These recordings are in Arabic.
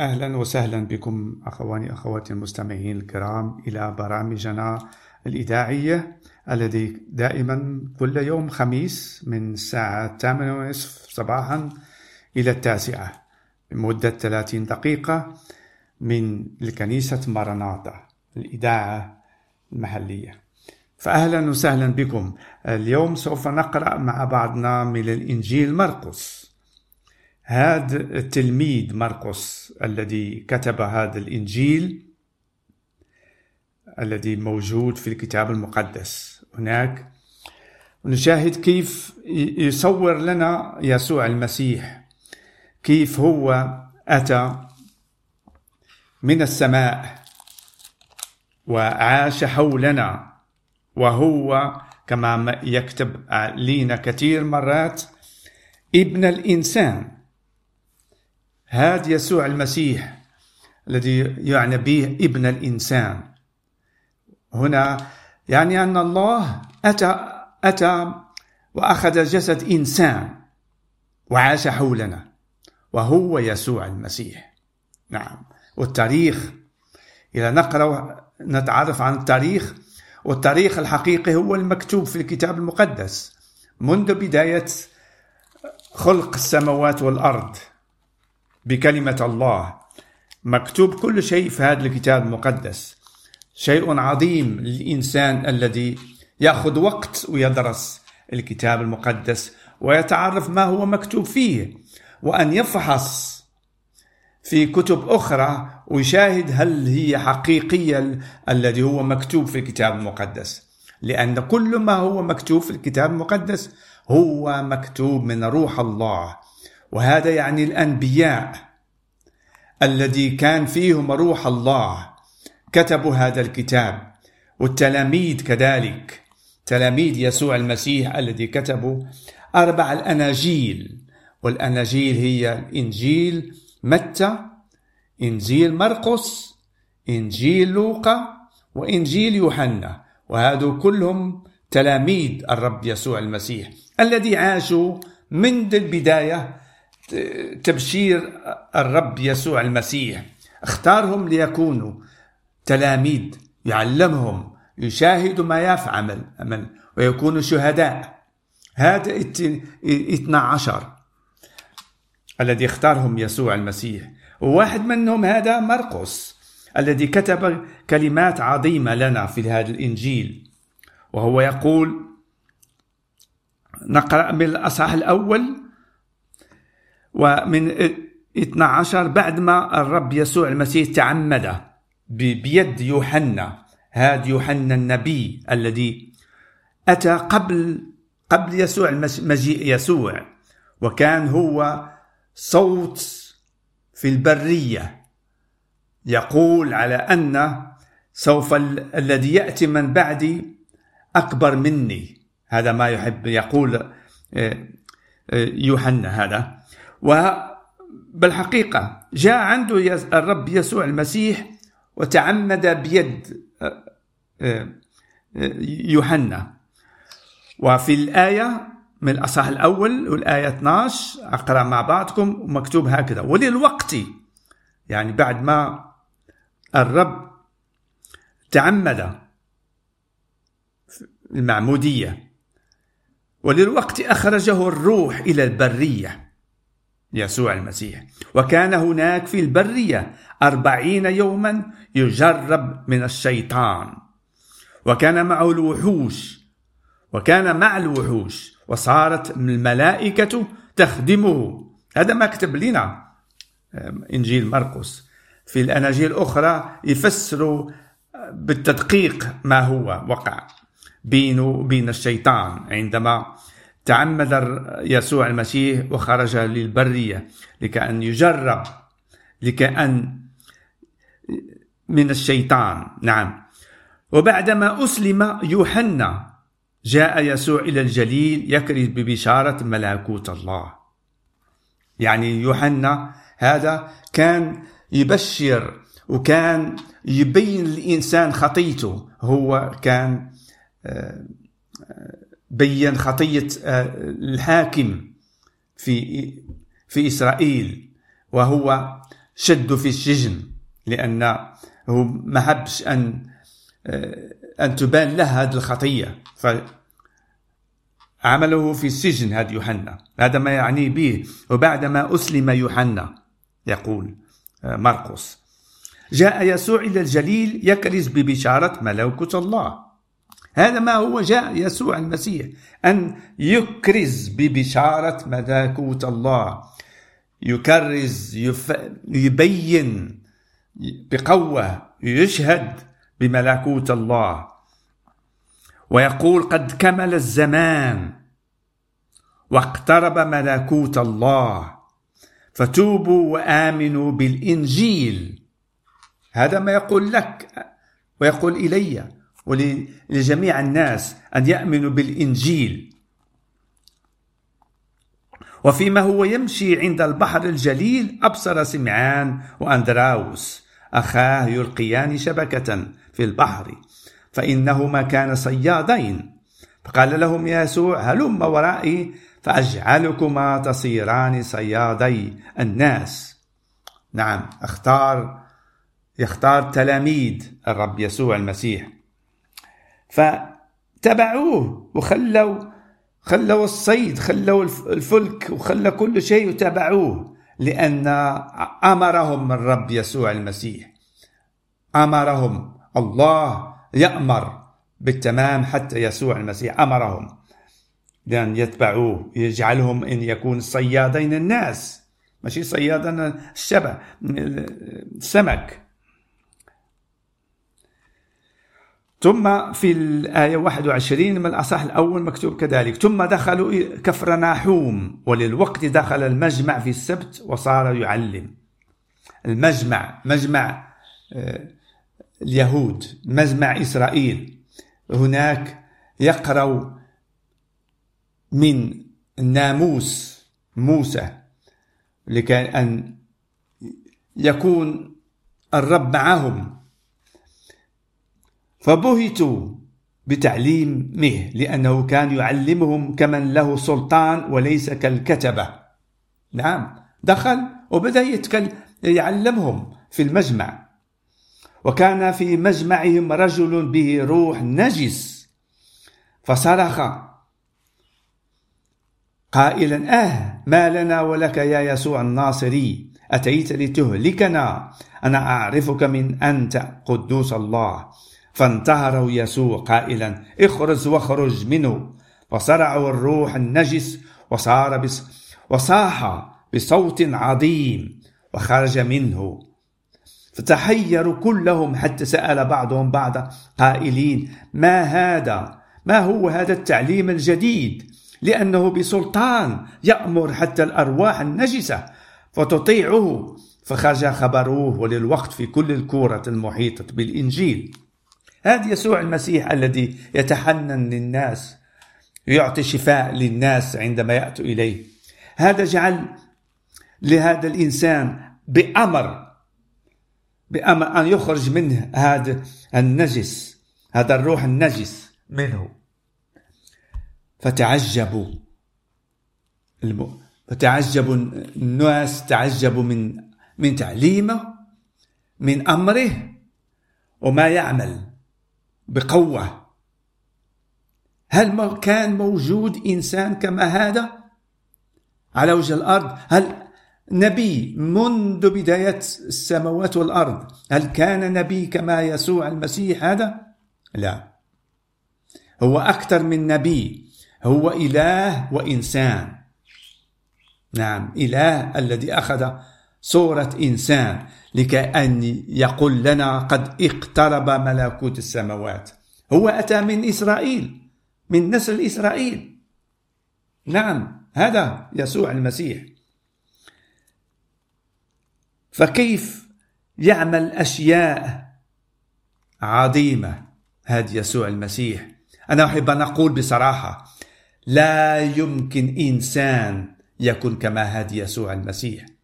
أهلا وسهلا بكم أخواني أخواتي المستمعين الكرام إلى برامجنا الإذاعية الذي دائما كل يوم خميس من الساعة الثامنة ونصف صباحا إلى التاسعة لمدة 30 دقيقة من الكنيسة مرناطة الإذاعة المحلية. فأهلا وسهلا بكم. اليوم سوف نقرأ مع بعضنا من الإنجيل مرقس. هذا التلميذ مرقس الذي كتب هذا الإنجيل الذي موجود في الكتاب المقدس. هناك نشاهد كيف يصور لنا يسوع المسيح كيف هو أتى من السماء وعاش حولنا وهو كما يكتب لينا كثير مرات ابن الإنسان. هذا يسوع المسيح الذي يعني به ابن الإنسان. هنا يعني أن الله أتى أتى وأخذ جسد إنسان وعاش حولنا وهو يسوع المسيح. نعم. والتاريخ إذا نقرأ نتعرف عن التاريخ والتاريخ الحقيقي هو المكتوب في الكتاب المقدس منذ بداية خلق السماوات والأرض. بكلمة الله. مكتوب كل شيء في هذا الكتاب المقدس. شيء عظيم للإنسان الذي يأخذ وقت ويدرس الكتاب المقدس ويتعرف ما هو مكتوب فيه وأن يفحص في كتب أخرى ويشاهد هل هي حقيقية الذي هو مكتوب في الكتاب المقدس. لأن كل ما هو مكتوب في الكتاب المقدس هو مكتوب من روح الله. وهذا يعني الأنبياء الذي كان فيهم روح الله. كتبوا هذا الكتاب والتلاميذ كذلك. تلاميذ يسوع المسيح الذي كتبوا أربع الأناجيل والأناجيل هي الإنجيل متى إنجيل مرقس إنجيل لوقا وإنجيل يوحنا. وهذو كلهم تلاميذ الرب يسوع المسيح الذي عاشوا منذ البداية تبشير الرب يسوع المسيح. اختارهم ليكونوا تلاميذ يعلمهم يشاهدوا ما يفعل ويكونوا شهداء. هذا اثنا عشر الذي اختارهم يسوع المسيح. وواحد منهم هذا مرقس الذي كتب كلمات عظيمة لنا في هذا الإنجيل. وهو يقول نقرأ من الأصحاح الأول ومن 12 بعد ما الرب يسوع المسيح تعمد بيد يوحنا. هذا يوحنا النبي الذي أتى قبل قبل يسوع مجيء يسوع وكان هو صوت في البرية يقول على أن سوف الذي يأتي من بعدي أكبر مني. هذا ما يحب يقول آه، آه، يوحنا هذا. وبالحقيقة جاء عنده الرب يسوع المسيح وتعمد بيد آه، يوحنا. وفي الآية من الأصحاح الأول والآية 12 أقرأ مع بعضكم ومكتوب هكذا وللوقت يعني بعد ما الرب تعمد المعمودية. وللوقت أخرجه الروح إلى البرية. يسوع المسيح. وكان هناك في البرية أربعين يوما يجرب من الشيطان. وكان معه الوحوش. وكان مع الوحوش. وصارت الملائكة تخدمه. هذا ما كتب لنا إنجيل مرقس. في الأناجيل الأخرى يفسروا بالتدقيق ما هو وقع بينه وبين الشيطان. عندما تعمد يسوع المسيح وخرج للبرية لكأن يجرب لكأن من الشيطان. نعم. وبعدما أسلم يوحنا جاء يسوع إلى الجليل يكرز ببشارة ملكوت الله. يعني يوحنا هذا كان يبشر وكان يبين الإنسان خطيته. هو كان آه، بين خطية آه، الحاكم في في إسرائيل وهو شدوا في السجن لأن هو ما حبش أن أن تبان له هذه الخطية. فعمله في السجن هذا يوحنا. هذا ما يعني به. وبعدما أسلم يوحنا يقول مرقس جاء يسوع إلى الجليل يكرز ببشارة ملكوت الله. هذا ما هو جاء يسوع المسيح أن يكرز ببشارة ملكوت الله يكرز يبين بقوة يشهد بملكوت الله. ويقول قد كمل الزمان واقترب ملكوت الله. فتوبوا وآمنوا بالإنجيل. هذا ما يقول لك ويقول إلي. ولجميع الناس أن يأمنوا بالإنجيل. وفيما هو يمشي عند البحر الجليل أبصر سمعان واندراوس أخاه يلقيان شبكة في البحر فإنهما كان صيادين. فقال لهم يسوع هلم ورائي فأجعلكما تصيران صيادي الناس. نعم اختار يختار تلاميذ الرب يسوع المسيح. فتبعوه وخلوا خلوا الصيد خلوا الفلك وخلوا كل شيء وتبعوه لأن أمرهم الرب يسوع المسيح. أمرهم. الله يأمر بالتمام حتى يسوع المسيح. أمرهم. بأن يتبعوه يجعلهم إن يكون صيادين الناس. ماشي؟ صيادا الشبع. السمك ثم في الآية 21 من الأصح الأول مكتوب كذلك. ثم دخلوا كفر ناحوم وللوقت دخل المجمع في السبت وصار يعلم. المجمع مجمع آه، اليهود مجمع إسرائيل. هناك يقرأ من الناموس موسى لكي أن يكون الرب معهم. فبهتوا بتعليمه لأنه كان يعلمهم كمن له سلطان وليس كالكتبة. نعم دخل وبدأ يتكلم يعلمهم في المجمع. وكان في مجمعهم رجل به روح نجس. فصرخ قائلا أه ما لنا ولك يا يسوع الناصري أتيت لتهلكنا؟ أنا أعرفك من أنت قدوس الله. فانتهره يسوع قائلا اخرج واخرج منه. فصرعوا الروح النجس وصار بس وصاح بصوت عظيم وخرج منه. فتحيروا كلهم حتى سأل بعضهم بعضا قائلين ما هذا؟ ما هو هذا التعليم الجديد؟ لأنه بسلطان يأمر حتى الأرواح النجسة فتطيعه فخرج خبروه وللوقت في كل الكورة المحيطة بالإنجيل. هذا يسوع المسيح الذي يتحنن للناس يعطي شفاء للناس عندما يأتوا إليه. هذا جعل لهذا الإنسان بأمر بأمر أن يخرج منه هذا النجس هذا الروح النجس منه. فتعجبوا الم... فتعجبوا الناس تعجبوا من من تعليمه من أمره وما يعمل. بقوة. هل كان موجود إنسان كما هذا؟ على وجه الأرض هل نبي منذ بداية السماوات والأرض هل كان نبي كما يسوع المسيح هذا؟ لا. هو أكثر من نبي هو إله وإنسان. نعم إله الذي أخذ صورة إنسان لكي أن يقول لنا قد اقترب ملكوت السماوات. هو أتى من إسرائيل من نسل إسرائيل. نعم هذا يسوع المسيح. فكيف يعمل أشياء عظيمة هذا يسوع المسيح؟ أنا أحب أن أقول بصراحة لا يمكن إنسان يكون كما هذا يسوع المسيح.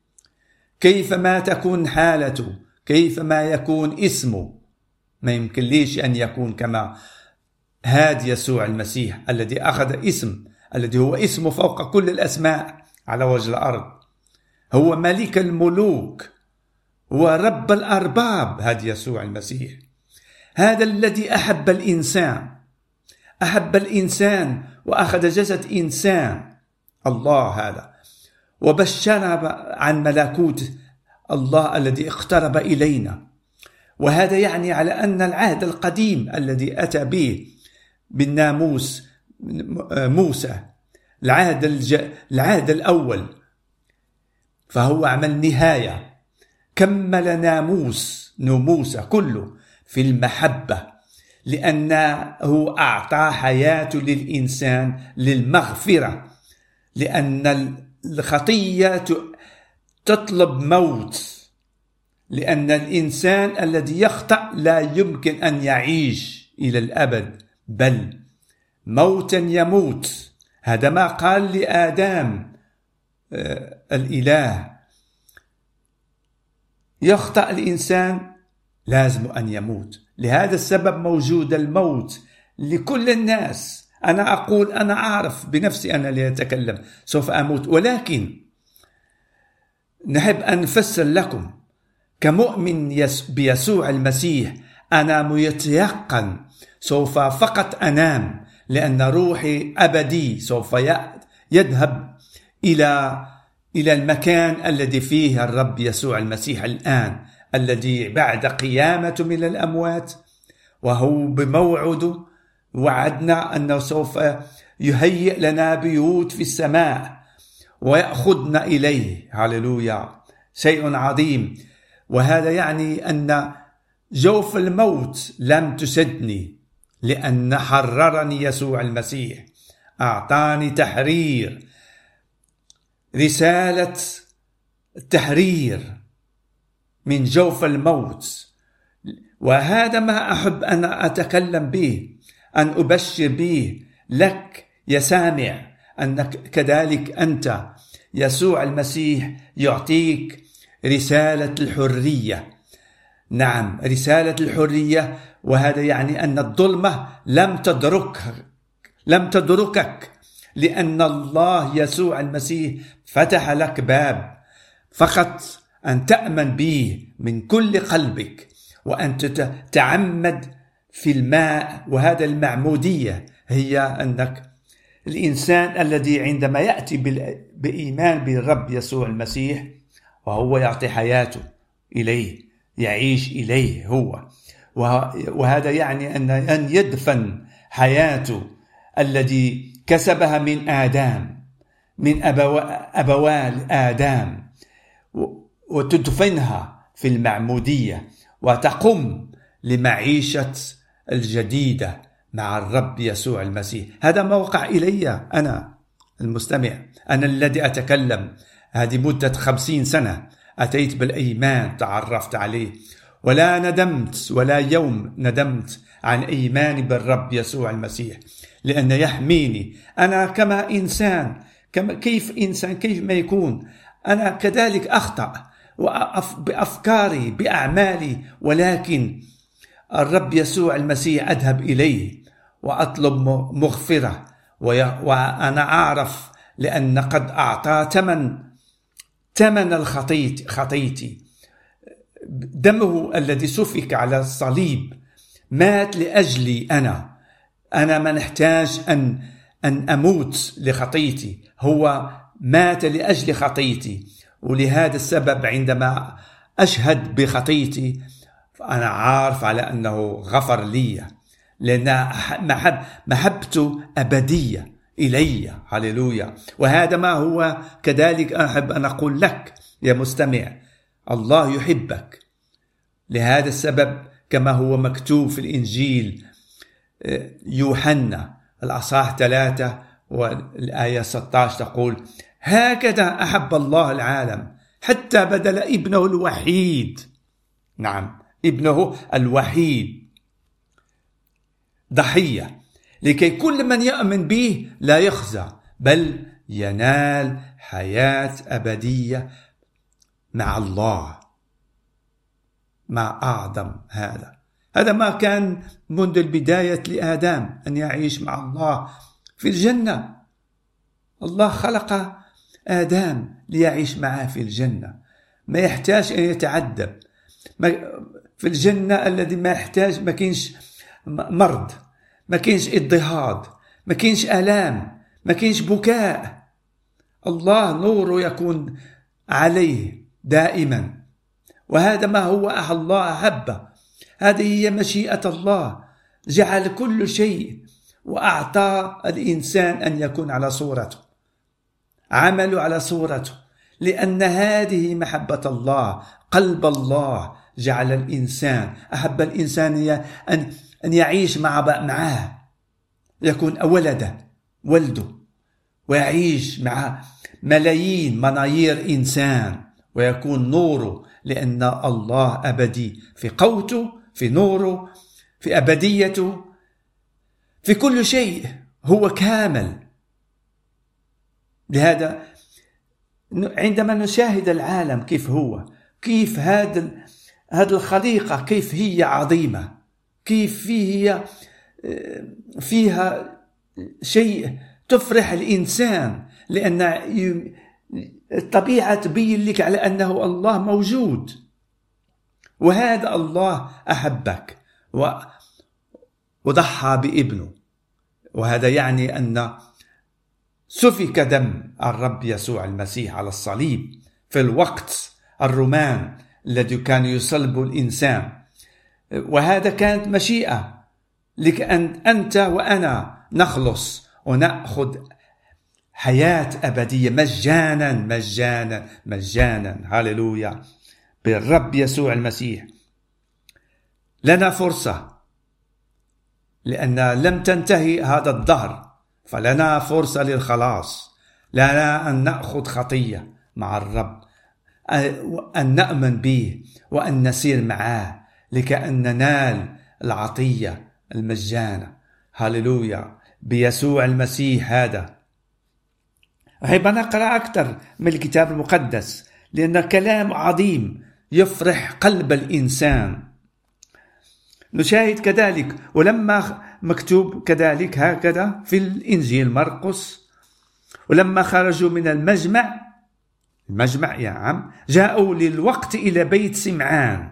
كيفما تكون حالته؟ كيفما يكون اسمه؟ ما يمكن ليش أن يكون كما هاد يسوع المسيح الذي أخذ اسم الذي هو اسمه فوق كل الأسماء على وجه الأرض. هو ملك الملوك هو رب الأرباب هذا يسوع المسيح. هذا الذي أحب الإنسان أحب الإنسان وأخذ جسد إنسان. الله هذا. وبشر عن ملكوت الله الذي اقترب إلينا. وهذا يعني على أن العهد القديم الذي أتى به بالناموس موسى العهد الج... العهد الأول فهو عمل نهاية. كمل ناموس نموسى كله في المحبة لأنه أعطى حياته للإنسان للمغفرة لأن الخطية تطلب موت لأن الإنسان الذي يخطأ لا يمكن أن يعيش إلى الأبد بل موتا يموت. هذا ما قال لآدم آه، الإله. يخطأ الإنسان لازم أن يموت. لهذا السبب موجود الموت لكل الناس. أنا أقول أنا أعرف بنفسي أنا اللي أتكلم سوف أموت. ولكن نحب أن نفسر لكم كمؤمن بيسوع المسيح أنا متيقن سوف فقط أنام لأن روحي أبدي سوف يذهب إلى إلى المكان الذي فيه الرب يسوع المسيح الآن الذي بعد قيامته من الأموات وهو بموعده وعدنا أنه سوف يهيئ لنا بيوت في السماء ويأخذنا إليه. هللويا. شيء عظيم. وهذا يعني أن جوف الموت لم تسدني لأن حررني يسوع المسيح. أعطاني تحرير. رسالة التحرير من جوف الموت. وهذا ما أحب أن أتكلم به. أن أبشر به لك يا سامع أنك كذلك أنت يسوع المسيح يعطيك رسالة الحرية. نعم رسالة الحرية وهذا يعني أن الظلمة لم تدركك لم تدركك لأن الله يسوع المسيح فتح لك باب فقط أن تأمن به من كل قلبك وأن تتعمد في الماء وهذا المعمودية هي أنك الإنسان الذي عندما يأتي بإيمان بالرب يسوع المسيح وهو يعطي حياته إليه يعيش إليه هو. وهذا يعني أن أن يدفن حياته الذي كسبها من آدم من أبوال آدم. وتدفنها في المعمودية وتقم لمعيشة الجديدة مع الرب يسوع المسيح. هذا ما وقع إلي أنا المستمع. أنا الذي أتكلم. هذه مدة خمسين سنة أتيت بالإيمان تعرفت عليه. ولا ندمت ولا يوم ندمت عن إيماني بالرب يسوع المسيح لأن يحميني. أنا كما إنسان كما كيف إنسان؟ كيف ما يكون؟ أنا كذلك أخطأ بأفكاري بأعمالي ولكن الرب يسوع المسيح أذهب إليه وأطلب مغفرة وأنا أعرف لأن قد أعطى ثمن ثمن الخطيت خطيتي. دمه الذي سفك على الصليب مات لأجلي أنا. أنا ما نحتاج أن أن أموت لخطيتي. هو مات لأجل خطيتي ولهذا السبب عندما أشهد بخطيتي فأنا عارف على أنه غفر لي لأن محب محبته أبدية إلي. هللويا. وهذا ما هو كذلك أحب أن أقول لك يا مستمع. الله يحبك. لهذا السبب كما هو مكتوب في الإنجيل آه، يوحنا الأصحاح ثلاثة والآية 16 تقول هكذا أحب الله العالم حتى بدل ابنه الوحيد. نعم. ابنه الوحيد. ضحية. لكي كل من يؤمن به لا يخزى بل ينال حياة أبدية مع الله ما أعظم هذا. هذا ما كان منذ البداية لآدم أن يعيش مع الله في الجنة. الله خلق آدم ليعيش معه في الجنة. ما يحتاج أن يتعذب. في الجنة الذي ما يحتاج ما كاينش مرض ما كاينش اضطهاد ما كاينش آلام ما كاينش بكاء. الله نور يكون عليه دائما. وهذا ما هو الله أحبه هذه هي مشيئة الله. جعل كل شيء وأعطى الإنسان أن يكون على صورته. عمل على صورته. لأن هذه محبة الله قلب الله. جعل الإنسان أحب الإنسان أن أن يعيش مع معه. يكون ولده ولده. ويعيش مع ملايين منايير إنسان. ويكون نوره لأن الله أبدي في قوته في نوره في أبديته. في كل شيء هو كامل. لهذا عندما نشاهد العالم كيف هو كيف هذا هذه الخليقة كيف هي عظيمة كيف هي فيها شيء تفرح الإنسان لأن الطبيعة تبين لك على أنه الله موجود. وهذا الله أحبك وضحى بابنه. وهذا يعني أن سفك دم الرب يسوع المسيح على الصليب في الوقت الرومان. الذي كان يصلب الإنسان. وهذا كانت مشيئة لك أن أنت وأنا نخلص ونأخذ حياة أبدية مجانا مجانا مجانا. هللويا. بالرب يسوع المسيح. لنا فرصة. لأن لم تنتهي هذا الدهر فلنا فرصة للخلاص. لنا أن نأخذ خطية مع الرب. أن نأمن به وأن نسير معه لكأن ننال العطية المجانة. هللويا. بيسوع المسيح هذا. أحب نقرأ أكثر من الكتاب المقدس لأن كلام عظيم يفرح قلب الإنسان. نشاهد كذلك ولما مكتوب كذلك هكذا في الإنجيل مرقس ولما خرجوا من المجمع المجمع يا عم. جاءوا للوقت إلى بيت سمعان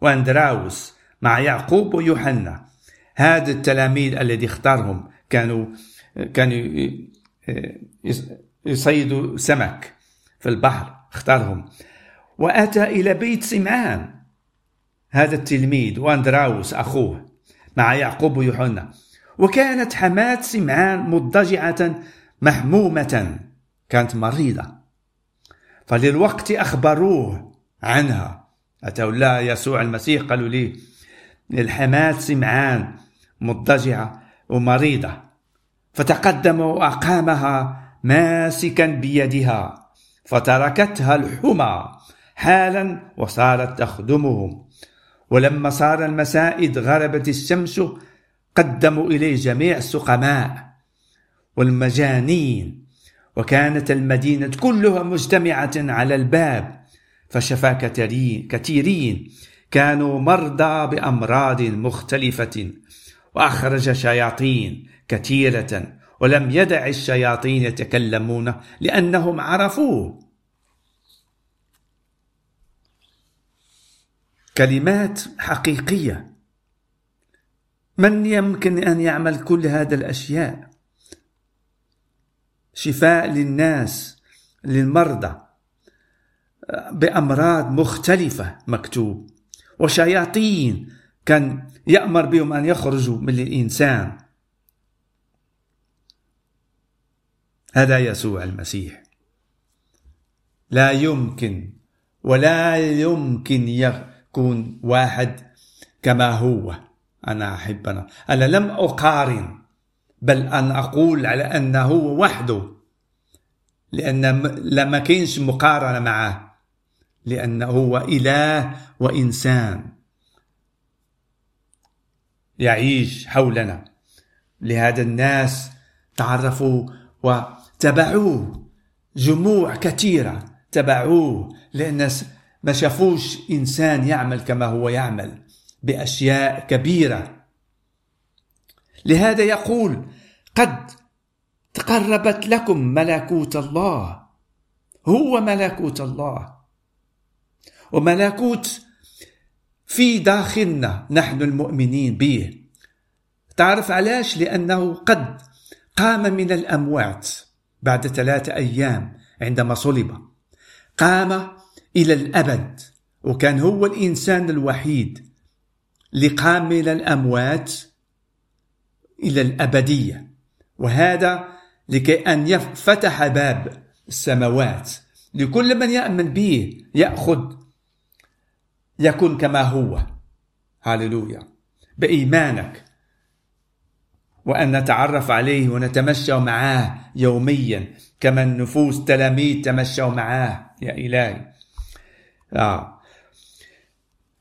وأندراوس مع يعقوب ويوحنا. هذا التلاميذ الذي اختارهم كانوا كانوا يصيدوا سمك في البحر اختارهم. وأتى إلى بيت سمعان. هذا التلميذ وأندراوس أخوه مع يعقوب ويوحنا. وكانت حماة سمعان مضجعة محمومة كانت مريضة. فللوقت أخبروه عنها. أتوا لا يسوع المسيح؟ قالوا لي الحماة سمعان مضجعة ومريضة. فتقدم وأقامها ماسكا بيدها فتركتها الحمى حالا وصارت تخدمهم. ولما صار المساء إذ غربت الشمس قدموا إليه جميع السقماء والمجانين. وكانت المدينة كلها مجتمعة على الباب فشفى كثيرين كانوا مرضى بأمراض مختلفة وأخرج شياطين كثيرة ولم يدع الشياطين يتكلمون لأنهم عرفوه. كلمات حقيقية. من يمكن أن يعمل كل هذه الأشياء؟ شفاء للناس للمرضى بأمراض مختلفة مكتوب. وشياطين كان يأمر بهم أن يخرجوا من الإنسان. هذا يسوع المسيح. لا يمكن ولا يمكن يكون واحد كما هو. أنا أحبنا. أنا لم أقارن. بل أن أقول على أنه وحده لأن لما كينش مقارنة معه لأنه هو إله وإنسان يعيش حولنا. لهذا الناس تعرفوا وتبعوه جموع كثيرة تبعوه لأن ما شافوش إنسان يعمل كما هو يعمل بأشياء كبيرة. لهذا يقول قد تقربت لكم ملكوت الله. هو ملكوت الله. وملكوت في داخلنا نحن المؤمنين به. تعرف علاش؟ لأنه قد قام من الأموات بعد ثلاثة أيام عندما صلب. قام إلى الأبد وكان هو الإنسان الوحيد اللي قام من الأموات إلى الأبدية. وهذا لكي أن فتح باب السماوات. لكل من يأمن به يأخذ يكون كما هو. هللويا بإيمانك. وأن نتعرف عليه ونتمشى معاه يوميا. كما النفوس تلاميذ تمشوا معاه. يا إلهي. آه.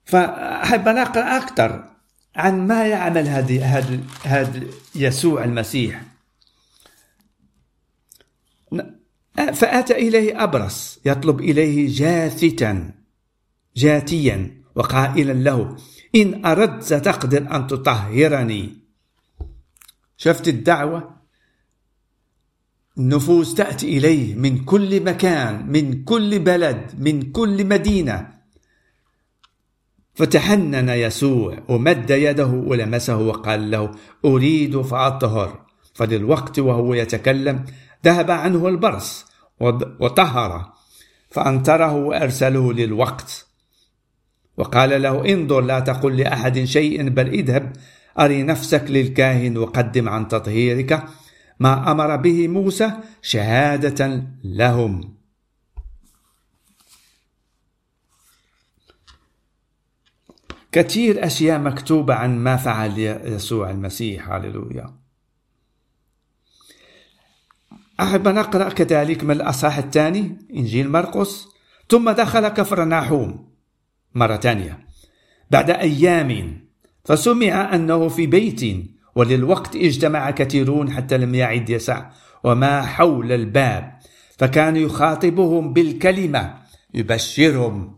فأحب أن أقرأ أكثر عن ما يعمل هذا يسوع المسيح. فأتى إليه أبرص يطلب إليه جاثتا جاتيا وقائلا له إن أردت ستقدر أن تطهرني. شفت الدعوة؟ النفوس تأتي إليه من كل مكان من كل بلد من كل مدينة. فتحنن يسوع ومد يده ولمسه وقال له أريد فأطهر. فللوقت وهو يتكلم ذهب عنه البرص وطهر فأنتره وأرسله للوقت. وقال له انظر لا تقل لأحد شيء بل اذهب أري نفسك للكاهن وقدم عن تطهيرك ما أمر به موسى شهادة لهم. كثير أشياء مكتوبة عن ما فعل يسوع المسيح هللويا. أحب أن أقرأ كذلك من الأصحاح الثاني إنجيل مرقس. ثم دخل كفر ناحوم مرة ثانية. بعد أيام فسمع أنه في بيت وللوقت اجتمع كثيرون حتى لم يعد يسع وما حول الباب فكان يخاطبهم بالكلمة يبشرهم.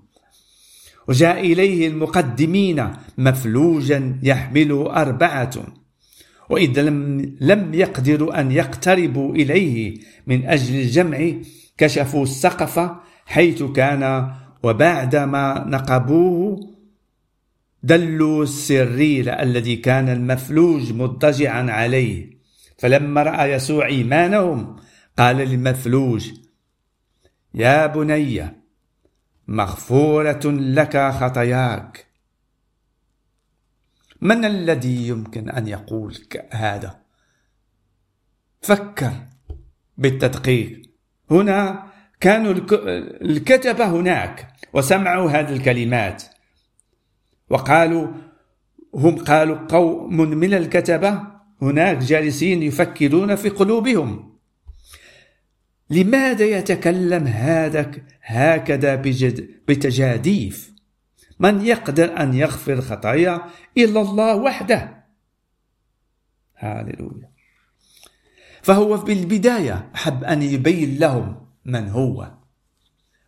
وجاء إليه المقدمين مفلوجا يحمل أربعة. وإذا لم, لم يقدروا أن يقتربوا إليه من أجل الجمع كشفوا السقف حيث كان وبعدما نقبوه دلوا السرير الذي كان المفلوج مضطجعا عليه. فلما رأى يسوع إيمانهم قال للمفلوج يا بني مغفورة لك خطاياك. من الذي يمكن أن يقول هذا؟ فكر بالتدقيق. هنا كانوا الكتبه هناك وسمعوا هذه الكلمات. وقالوا هم قالوا قوم من الكتبة هناك جالسين يفكرون في قلوبهم. لماذا يتكلم هذا هكذا بتجاديف؟ من يقدر أن يغفر خطايا إلا الله وحده. هاللويا. فهو بالبداية أحب أن يبين لهم من هو.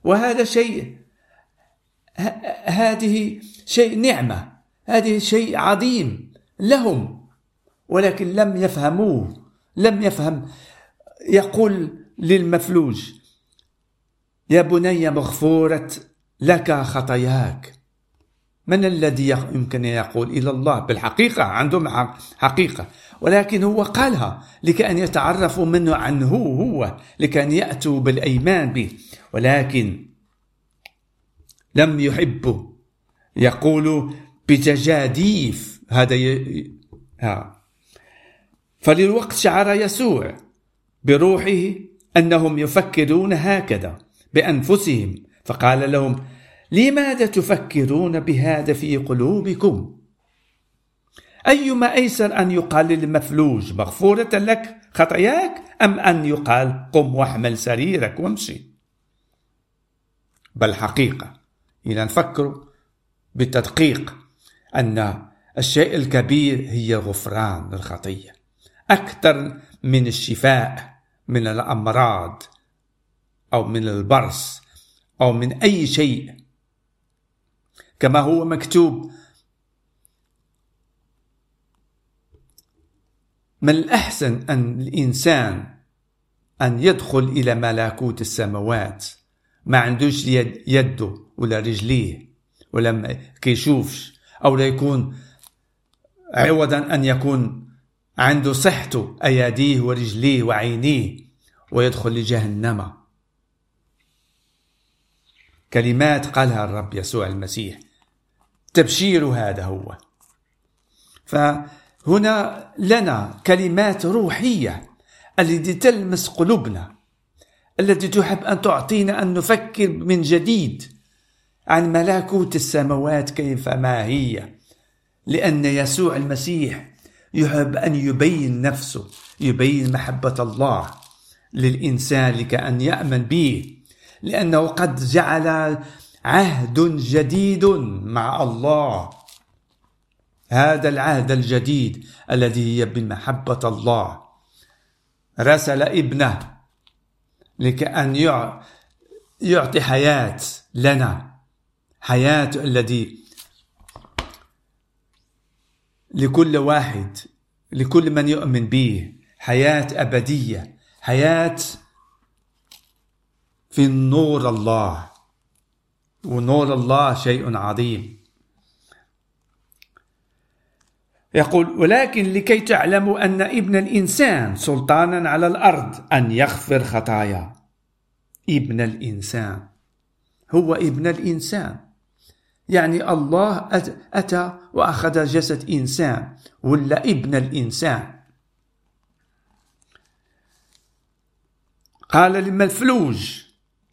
وهذا شيء هذه شيء نعمة هذه شيء عظيم لهم. ولكن لم يفهموه لم يفهم. يقول للمفلوج يا بني مغفورة لك خطاياك. من الذي يمكن أن يقول إلى الله؟ بالحقيقة عندهم حقيقة. ولكن هو قالها لكي أن يتعرفوا منه عنه هو لكي أن يأتوا بالأيمان به. ولكن لم يحبوا يقول بتجاديف هذا ي... ها. فللوقت شعر يسوع بروحه أنهم يفكرون هكذا بأنفسهم. فقال لهم لماذا تفكرون بهذا في قلوبكم؟ أيما أيسر أن يقال للمفلوج مغفورة لك خطاياك أم أن يقال قم واحمل سريرك وامشي؟ بل حقيقة إلى نفكر بالتدقيق أن الشيء الكبير هي غفران الخطية أكثر من الشفاء من الأمراض أو من البرص أو من أي شيء كما هو مكتوب. من الأحسن أن الإنسان أن يدخل إلى ملكوت السماوات ما عندوش يد يده ولا رجليه ولا ما كيشوفش أو لا يكون عوضا أن يكون عنده صحته أياديه ورجليه وعينيه ويدخل لجهنم. كلمات قالها الرب يسوع المسيح. تبشير هذا هو. فهنا لنا كلمات روحية التي تلمس قلوبنا التي تحب أن تعطينا أن نفكر من جديد عن ملكوت السماوات كيف ما هي. لأن يسوع المسيح يحب أن يبين نفسه يبين محبة الله للإنسان لكأن يأمن به لأنه قد جعل عهد جديد مع الله. هذا العهد الجديد الذي هي بمحبة الله. رسل ابنه لكأن يعطي حياة لنا. حياة الذي لكل واحد لكل من يؤمن به. حياة أبدية. حياة في نور الله. ونور الله شيء عظيم. يقول ولكن لكي تعلموا أن ابن الإنسان سلطانا على الأرض أن يغفر خطايا. ابن الإنسان. هو ابن الإنسان. يعني الله أتى وأخذ جسد إنسان ولا ابن الإنسان؟ قال للمفلوج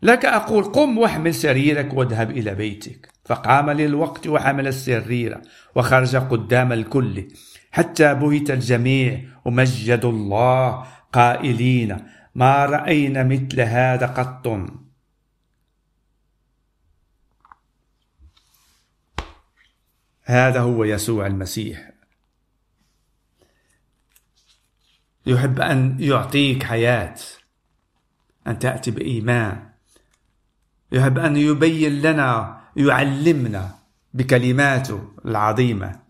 لك أقول قم واحمل سريرك واذهب إلى بيتك. فقام للوقت وحمل السرير وخرج قدام الكل. حتى بهت الجميع ومجدوا الله قائلين ما رأينا مثل هذا قط. هذا هو يسوع المسيح. يحب أن يعطيك حياة أن تأتي بإيمان. يحب أن يبين لنا يعلمنا بكلماته العظيمة.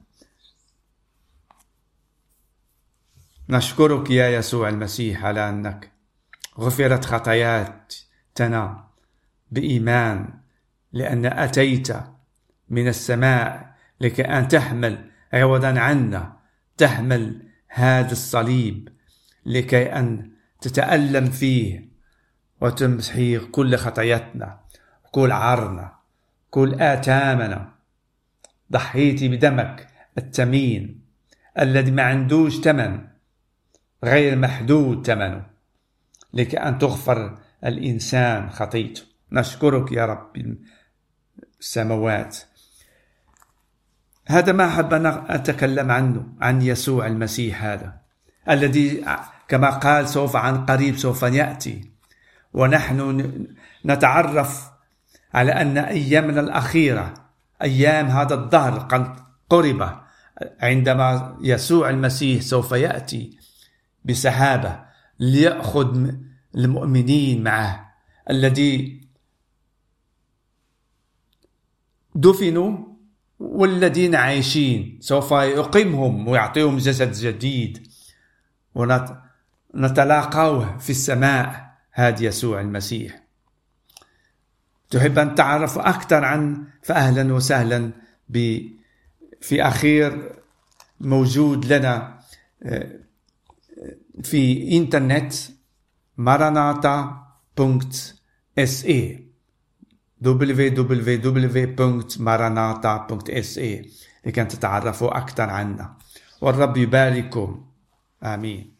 نشكرك يا يسوع المسيح على أنك غفرت خطاياتنا بإيمان لأن أتيت من السماء لكي أن تحمل عوضا عنا تحمل هذا الصليب لكي أن تتألم فيه وتمسحي كل خطاياتنا. كل عارنا كل آثامنا ضحيتي بدمك الثمين الذي ما عندوش ثمن غير محدود ثمنه لكي أن تغفر الإنسان خطيته. نشكرك يا رب السماوات هذا ما أحب أن أتكلم عنه عن يسوع المسيح هذا الذي كما قال سوف عن قريب سوف يأتي ونحن نتعرف على أن أيامنا الأخيرة أيام هذا الدهر قد قرب. عندما يسوع المسيح سوف يأتي بسحابة ليأخذ المؤمنين معه الذي دفنوا والذين عايشين سوف يقيمهم ويعطيهم جسد جديد. ونتلاقوه في السماء هذا يسوع المسيح. تحب أن تعرف أكثر عن فأهلا وسهلا ب في أخير موجود لنا آه، في إنترنت maranata.se www.maranata.se لكي تتعرفوا أكثر عنا. والرب يبارككم. آمين.